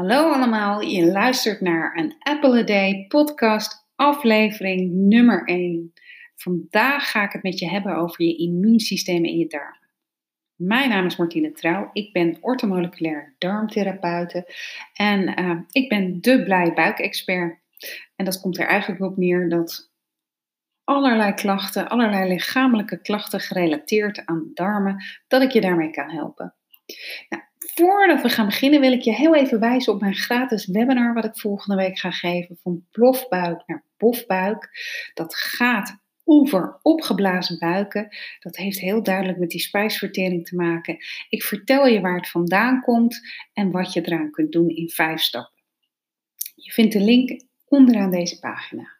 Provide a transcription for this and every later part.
Hallo allemaal, je luistert naar een Apple a Day podcast aflevering nummer 1. Vandaag ga ik het met je hebben over je immuunsysteem in je darmen. Mijn naam is Martine Trouw, ik ben ortomoleculair darmtherapeute en uh, ik ben de blij buikexpert. En dat komt er eigenlijk op neer dat allerlei klachten, allerlei lichamelijke klachten gerelateerd aan darmen, dat ik je daarmee kan helpen. Nou, voordat we gaan beginnen wil ik je heel even wijzen op mijn gratis webinar wat ik volgende week ga geven van plofbuik naar bofbuik. Dat gaat over opgeblazen buiken. Dat heeft heel duidelijk met die spijsvertering te maken. Ik vertel je waar het vandaan komt en wat je eraan kunt doen in vijf stappen. Je vindt de link onderaan deze pagina.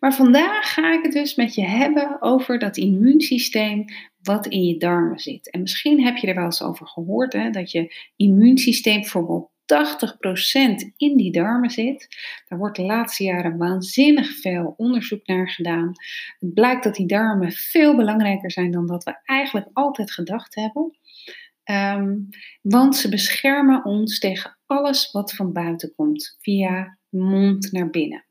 Maar vandaag ga ik het dus met je hebben over dat immuunsysteem wat in je darmen zit. En misschien heb je er wel eens over gehoord hè, dat je immuunsysteem bijvoorbeeld 80% in die darmen zit. Daar wordt de laatste jaren waanzinnig veel onderzoek naar gedaan. Het blijkt dat die darmen veel belangrijker zijn dan dat we eigenlijk altijd gedacht hebben. Ehm, want ze beschermen ons tegen alles wat van buiten komt, via mond naar binnen.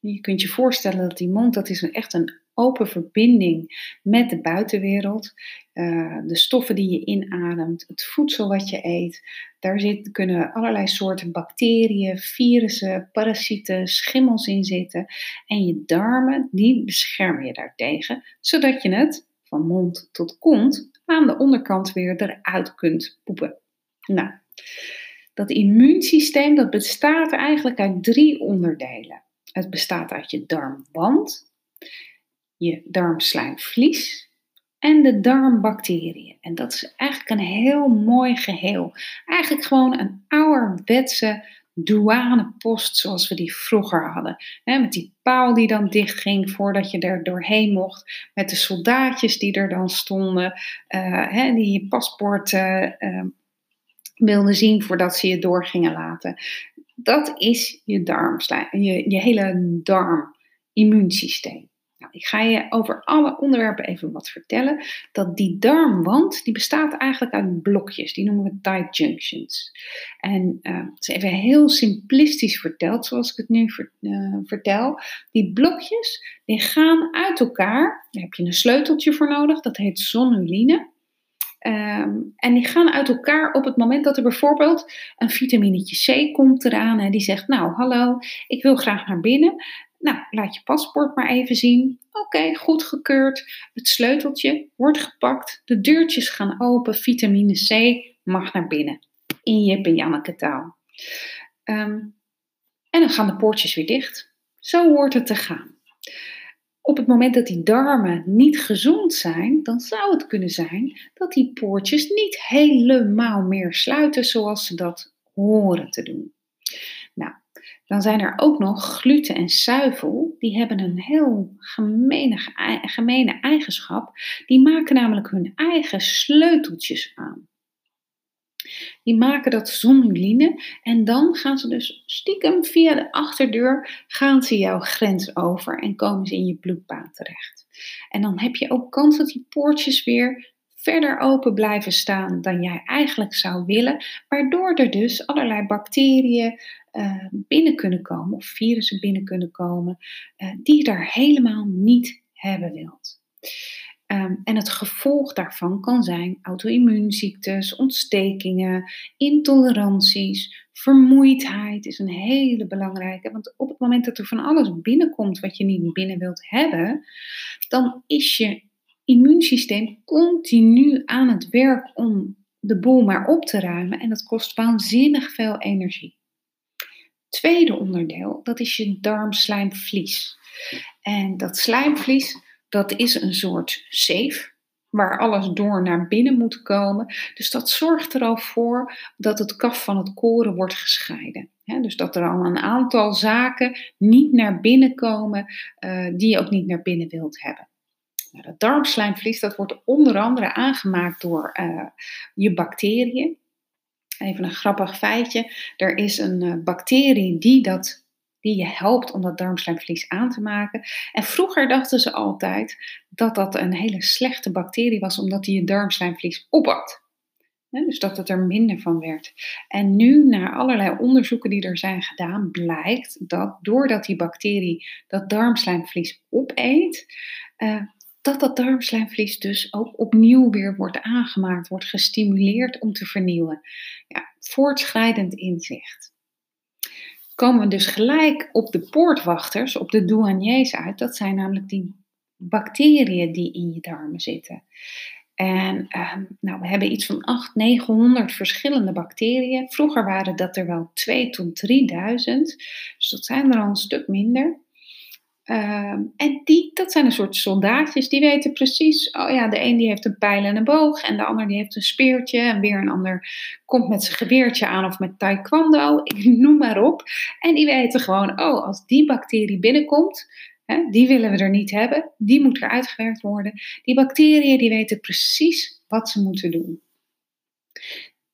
Je kunt je voorstellen dat die mond, dat is een, echt een open verbinding met de buitenwereld. Uh, de stoffen die je inademt, het voedsel wat je eet. Daar zit, kunnen allerlei soorten bacteriën, virussen, parasieten, schimmels in zitten. En je darmen, die beschermen je daartegen, zodat je het van mond tot kont aan de onderkant weer eruit kunt poepen. Nou, dat immuunsysteem dat bestaat eigenlijk uit drie onderdelen. Het bestaat uit je darmwand, je darmslijmvlies en de darmbacteriën. En dat is eigenlijk een heel mooi geheel. Eigenlijk gewoon een ouderwetse douanepost zoals we die vroeger hadden. met die paal die dan dichtging voordat je er doorheen mocht. Met de soldaatjes die er dan stonden. Uh, die je paspoort uh, wilden zien voordat ze je door gingen laten. Dat is je darmslijm, je, je hele darm-immuunsysteem. Nou, ik ga je over alle onderwerpen even wat vertellen. Dat die darmwand, die bestaat eigenlijk uit blokjes. Die noemen we tight junctions. En uh, het is even heel simplistisch verteld, zoals ik het nu uh, vertel. Die blokjes, die gaan uit elkaar. Daar heb je een sleuteltje voor nodig. Dat heet zonuline. Um, en die gaan uit elkaar op het moment dat er bijvoorbeeld een vitaminetje C komt eraan en die zegt, nou hallo, ik wil graag naar binnen. Nou, laat je paspoort maar even zien. Oké, okay, goed gekeurd. Het sleuteltje wordt gepakt. De deurtjes gaan open. Vitamine C mag naar binnen. In je Janneke taal. Um, en dan gaan de poortjes weer dicht. Zo hoort het te gaan. Op het moment dat die darmen niet gezond zijn, dan zou het kunnen zijn dat die poortjes niet helemaal meer sluiten zoals ze dat horen te doen. Nou, dan zijn er ook nog gluten en zuivel. Die hebben een heel gemene, gemene eigenschap. Die maken namelijk hun eigen sleuteltjes aan. Die maken dat zonuline en dan gaan ze dus stiekem via de achterdeur gaan ze jouw grens over en komen ze in je bloedbaan terecht. En dan heb je ook kans dat die poortjes weer verder open blijven staan dan jij eigenlijk zou willen, waardoor er dus allerlei bacteriën uh, binnen kunnen komen of virussen binnen kunnen komen uh, die je daar helemaal niet hebben wilt. Ehm, en het gevolg daarvan kan zijn auto-immuunziektes, ontstekingen, intoleranties, vermoeidheid is een hele belangrijke. Want op het moment dat er van alles binnenkomt wat je niet binnen wilt hebben, dan is je immuunsysteem continu aan het werk om de boel maar op te ruimen en dat kost waanzinnig veel energie. Tweede onderdeel, dat is je darmslijmvlies. En dat slijmvlies, dat is een soort safe waar alles door naar binnen moet komen. Dus dat zorgt er al voor dat het kaf van het koren wordt gescheiden. dus dat er al een aantal zaken niet naar binnen komen uh, die je ook niet naar binnen wilt hebben. Nou, dat darmslijmvlies dat wordt onder andere aangemaakt door uh, je bacteriën. Even een grappig feitje. Er is een uh, bacterie die dat die je helpt om dat darmslijmvlies aan te maken. En vroeger dachten ze altijd dat dat een hele slechte bacterie was, omdat die je darmslijmvlies opat. Dus dat het er minder van werd. En nu, na allerlei onderzoeken die er zijn gedaan, blijkt dat doordat die bacterie dat darmslijmvlies opeet, uh, dat dat darmslijmvlies dus ook opnieuw weer wordt aangemaakt, wordt gestimuleerd om te vernieuwen. Ja, voortschrijdend inzicht. Komen we dus gelijk op de poortwachters, op de douaniers uit. Dat zijn namelijk die bacteriën die in je darmen zitten. En uh, nou, we hebben iets van 800, 900 verschillende bacteriën. Vroeger waren dat er wel 2 tot 3000. Dus dat zijn er al een stuk minder. Ehm, en die, dat zijn een soort soldaatjes, die weten precies, oh ja, de een die heeft een pijl en een boog en de ander die heeft een speertje en weer een ander komt met zijn geweertje aan of met taekwondo, ik noem maar op. En die weten gewoon, oh, als die bacterie binnenkomt, hè, die willen we er niet hebben, die moet er uitgewerkt worden. Die bacteriën die weten precies wat ze moeten doen.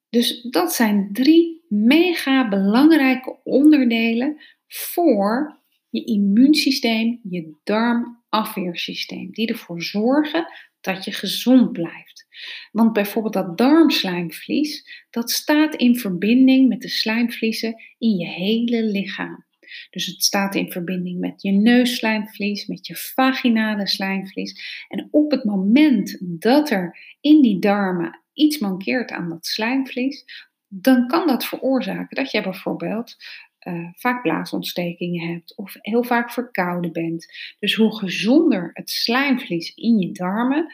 Dus dat zijn drie mega belangrijke onderdelen voor je immuunsysteem, je darmafweersysteem, die ervoor zorgen dat je gezond blijft. Want bijvoorbeeld dat darmslijmvlies, dat staat in verbinding met de slijmvliezen in je hele lichaam. Dus het staat in verbinding met je neusslijmvlies, met je vaginale slijmvlies. En op het moment dat er in die darmen iets mankeert aan dat slijmvlies, dan kan dat veroorzaken dat je bijvoorbeeld uh, vaak blaasontstekingen hebt of heel vaak verkouden bent. Dus hoe gezonder het slijmvlies in je darmen,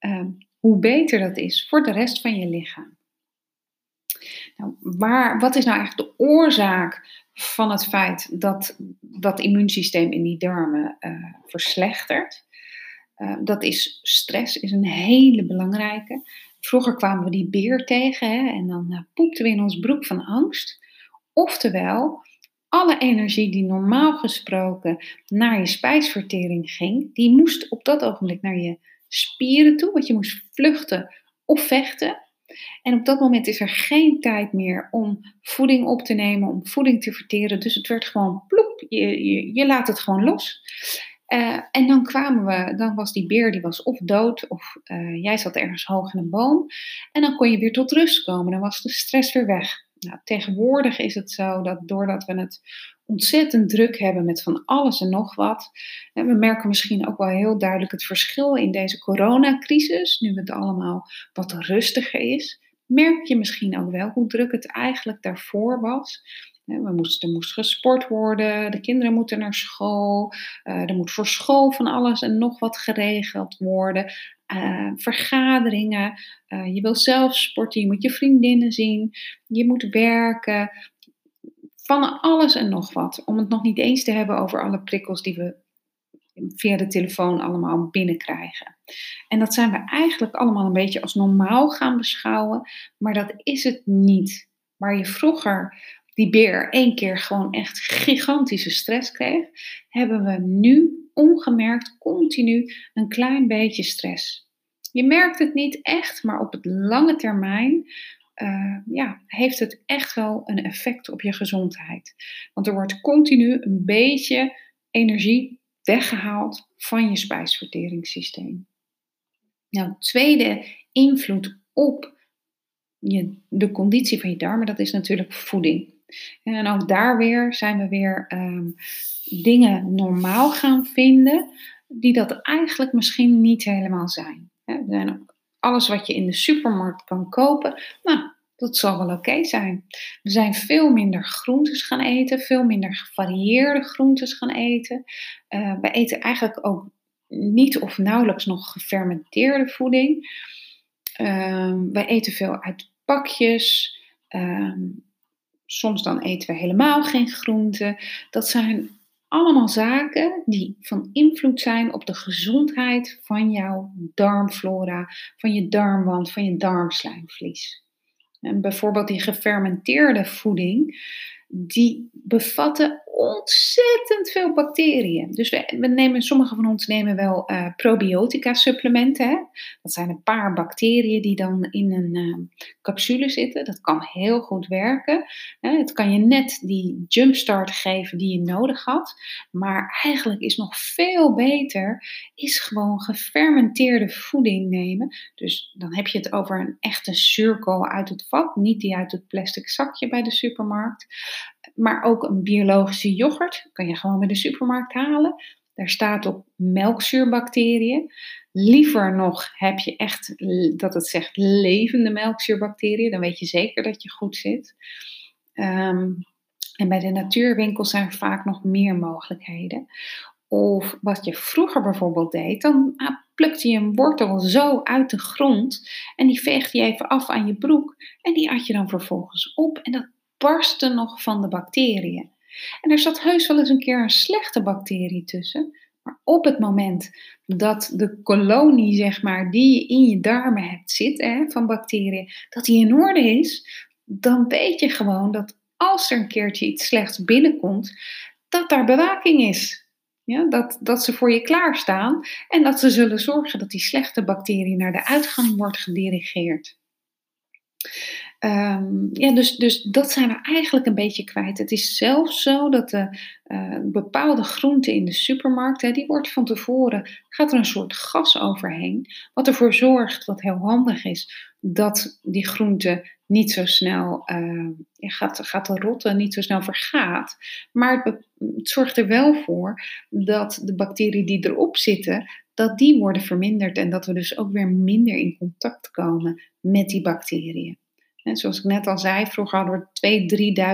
uh, hoe beter dat is voor de rest van je lichaam. Nou, waar, wat is nou eigenlijk de oorzaak van het feit dat dat immuunsysteem in die darmen uh, verslechtert? Uh, dat is stress, is een hele belangrijke. Vroeger kwamen we die beer tegen hè, en dan uh, poepten we in ons broek van angst. Oftewel, alle energie die normaal gesproken naar je spijsvertering ging, die moest op dat ogenblik naar je spieren toe, want je moest vluchten of vechten. En op dat moment is er geen tijd meer om voeding op te nemen, om voeding te verteren. Dus het werd gewoon ploep, je, je, je laat het gewoon los. Uh, en dan kwamen we, dan was die beer die was of dood of uh, jij zat ergens hoog in een boom. En dan kon je weer tot rust komen, dan was de stress weer weg. Nou, tegenwoordig is het zo dat doordat we het ontzettend druk hebben met van alles en nog wat. En we merken misschien ook wel heel duidelijk het verschil in deze coronacrisis, nu het allemaal wat rustiger is. Merk je misschien ook wel hoe druk het eigenlijk daarvoor was. We moesten, er moest gesport worden, de kinderen moeten naar school, uh, er moet voor school van alles en nog wat geregeld worden. Uh, vergaderingen, uh, je wil zelf sporten, je moet je vriendinnen zien, je moet werken. Van alles en nog wat. Om het nog niet eens te hebben over alle prikkels die we via de telefoon allemaal binnenkrijgen. En dat zijn we eigenlijk allemaal een beetje als normaal gaan beschouwen, maar dat is het niet. Waar je vroeger die beer één keer gewoon echt gigantische stress kreeg, hebben we nu ongemerkt continu een klein beetje stress. Je merkt het niet echt, maar op het lange termijn uh, ja, heeft het echt wel een effect op je gezondheid. Want er wordt continu een beetje energie weggehaald van je spijsverteringssysteem. Nou, tweede invloed op je, de conditie van je darmen, dat is natuurlijk voeding. En ook daar weer zijn we weer um, dingen normaal gaan vinden die dat eigenlijk misschien niet helemaal zijn. Er zijn alles wat je in de supermarkt kan kopen, nou, dat zal wel oké zijn. We zijn veel minder groentes gaan eten, veel minder gevarieerde groentes gaan eten. Uh, we eten eigenlijk ook niet of nauwelijks nog gefermenteerde voeding. Uh, we eten veel uit pakjes. Uh, soms dan eten we helemaal geen groenten. Dat zijn allemaal zaken die van invloed zijn op de gezondheid van jouw darmflora, van je darmwand, van je darmslijmvlies. En bijvoorbeeld die gefermenteerde voeding, die bevatten ontzettend veel bacteriën. Dus we, nemen, sommige van ons nemen wel uh, probiotica supplementen. Hè? Dat zijn een paar bacteriën die dan in een uh, capsule zitten. Dat kan heel goed werken. Hè? Het kan je net die jumpstart geven die je nodig had. Maar eigenlijk is nog veel beter, is gewoon gefermenteerde voeding nemen. Dus dan heb je het over een echte cirkel uit het vat, niet die uit het plastic zakje bij de supermarkt. Maar ook een biologische yoghurt kan je gewoon bij de supermarkt halen. Daar staat op melkzuurbacteriën. Liever nog heb je echt dat het zegt levende melkzuurbacteriën. Dan weet je zeker dat je goed zit. Ehm, en bij de natuurwinkels zijn er vaak nog meer mogelijkheden. Of wat je vroeger bijvoorbeeld deed, dan ah, plukte je een wortel zo uit de grond en die veegde je even af aan je broek en die at je dan vervolgens op en dat barstte nog van de bacteriën. En er zat heus wel eens een keer een slechte bacterie tussen, maar op het moment dat de kolonie, zeg maar, die je in je darmen hebt zitten van bacteriën, dat die in orde is, dan weet je gewoon dat als er een keertje iets slechts binnenkomt, dat daar bewaking is. Ja, dat, dat ze voor je klaarstaan en dat ze zullen zorgen dat die slechte bacterie naar de uitgang wordt gedirigeerd. Um, ja, dus, dus dat zijn we eigenlijk een beetje kwijt. Het is zelfs zo dat de uh, bepaalde groenten in de supermarkt, hè, die wordt van tevoren, gaat er een soort gas overheen, wat ervoor zorgt, wat heel handig is, dat die groente niet zo snel uh, gaat, gaat rotten, niet zo snel vergaat. Maar het zorgt er wel voor dat de bacteriën die erop zitten, dat die worden verminderd en dat we dus ook weer minder in contact komen met die bacteriën. En zoals ik net al zei, vroeger hadden we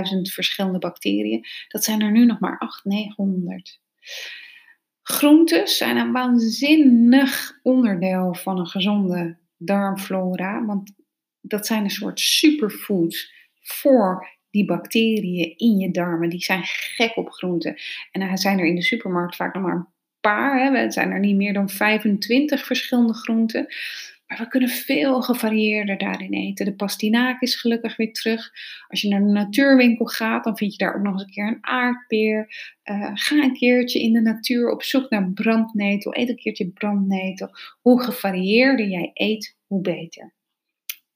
2.000, 3.000 verschillende bacteriën. Dat zijn er nu nog maar 800, 900. Groentes zijn een waanzinnig onderdeel van een gezonde darmflora. Want dat zijn een soort superfoods voor die bacteriën in je darmen. Die zijn gek op groenten. En dan zijn er in de supermarkt vaak nog maar een paar. Hè. Er zijn er niet meer dan 25 verschillende groenten. Maar we kunnen veel gevarieerder daarin eten. De pastinaak is gelukkig weer terug. Als je naar de natuurwinkel gaat, dan vind je daar ook nog eens een keer een aardpeer. Uh, ga een keertje in de natuur op zoek naar brandnetel. Eet een keertje brandnetel. Hoe gevarieerder jij eet, hoe beter.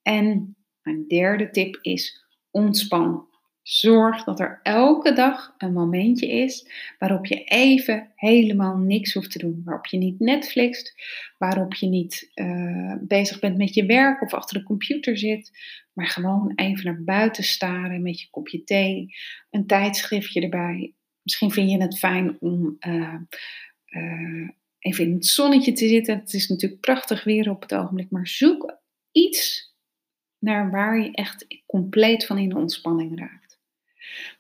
En mijn derde tip is ontspan. Zorg dat er elke dag een momentje is waarop je even helemaal niks hoeft te doen. Waarop je niet Netflixt, waarop je niet uh, bezig bent met je werk of achter de computer zit. Maar gewoon even naar buiten staren met je kopje thee, een tijdschriftje erbij. Misschien vind je het fijn om uh, uh, even in het zonnetje te zitten. Het is natuurlijk prachtig weer op het ogenblik, maar zoek iets naar waar je echt compleet van in de ontspanning raakt.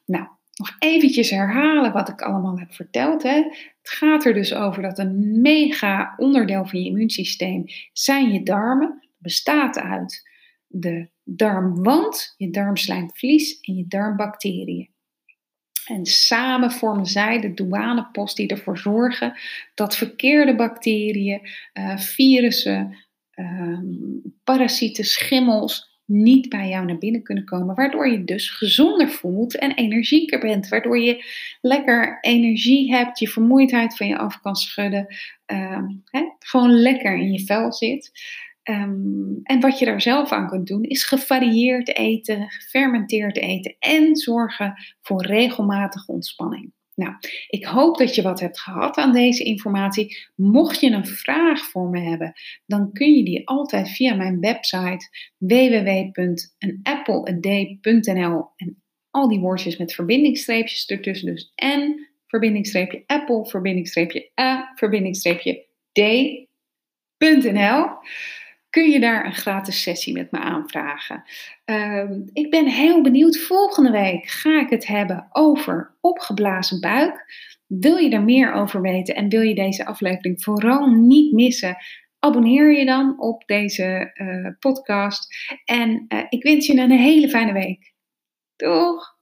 Nou, nog eventjes herhalen wat ik allemaal heb verteld. Hè. Het gaat er dus over dat een mega onderdeel van je immuunsysteem zijn je darmen. Bestaat uit de darmwand, je darmslijmvlies en je darmbacteriën. En samen vormen zij de douanepost die ervoor zorgen dat verkeerde bacteriën, uh, virussen, uh, parasieten, schimmels niet bij jou naar binnen kunnen komen. Waardoor je dus gezonder voelt en energieker bent. Waardoor je lekker energie hebt, je vermoeidheid van je af kan schudden. Hè, gewoon lekker in je vel zit. Ehm, en wat je daar zelf aan kunt doen, is gevarieerd eten, gefermenteerd eten en zorgen voor regelmatige ontspanning. Nou, ik hoop dat je wat hebt gehad aan deze informatie. Mocht je een vraag voor me hebben, dan kun je die altijd via mijn website www.anappleaday.nl en al die woordjes met verbindingsstreepjes ertussen. Dus n, verbindingstreepje apple, verbindingstreepje a, verbindingstreepje d.nl kun je daar een gratis sessie met me aanvragen. Ehm, ik ben heel benieuwd. Volgende week ga ik het hebben over opgeblazen buik. Wil je er meer over weten en wil je deze aflevering vooral niet missen? Abonneer je dan op deze uh, podcast. En uh, ik wens je een hele fijne week. Doeg!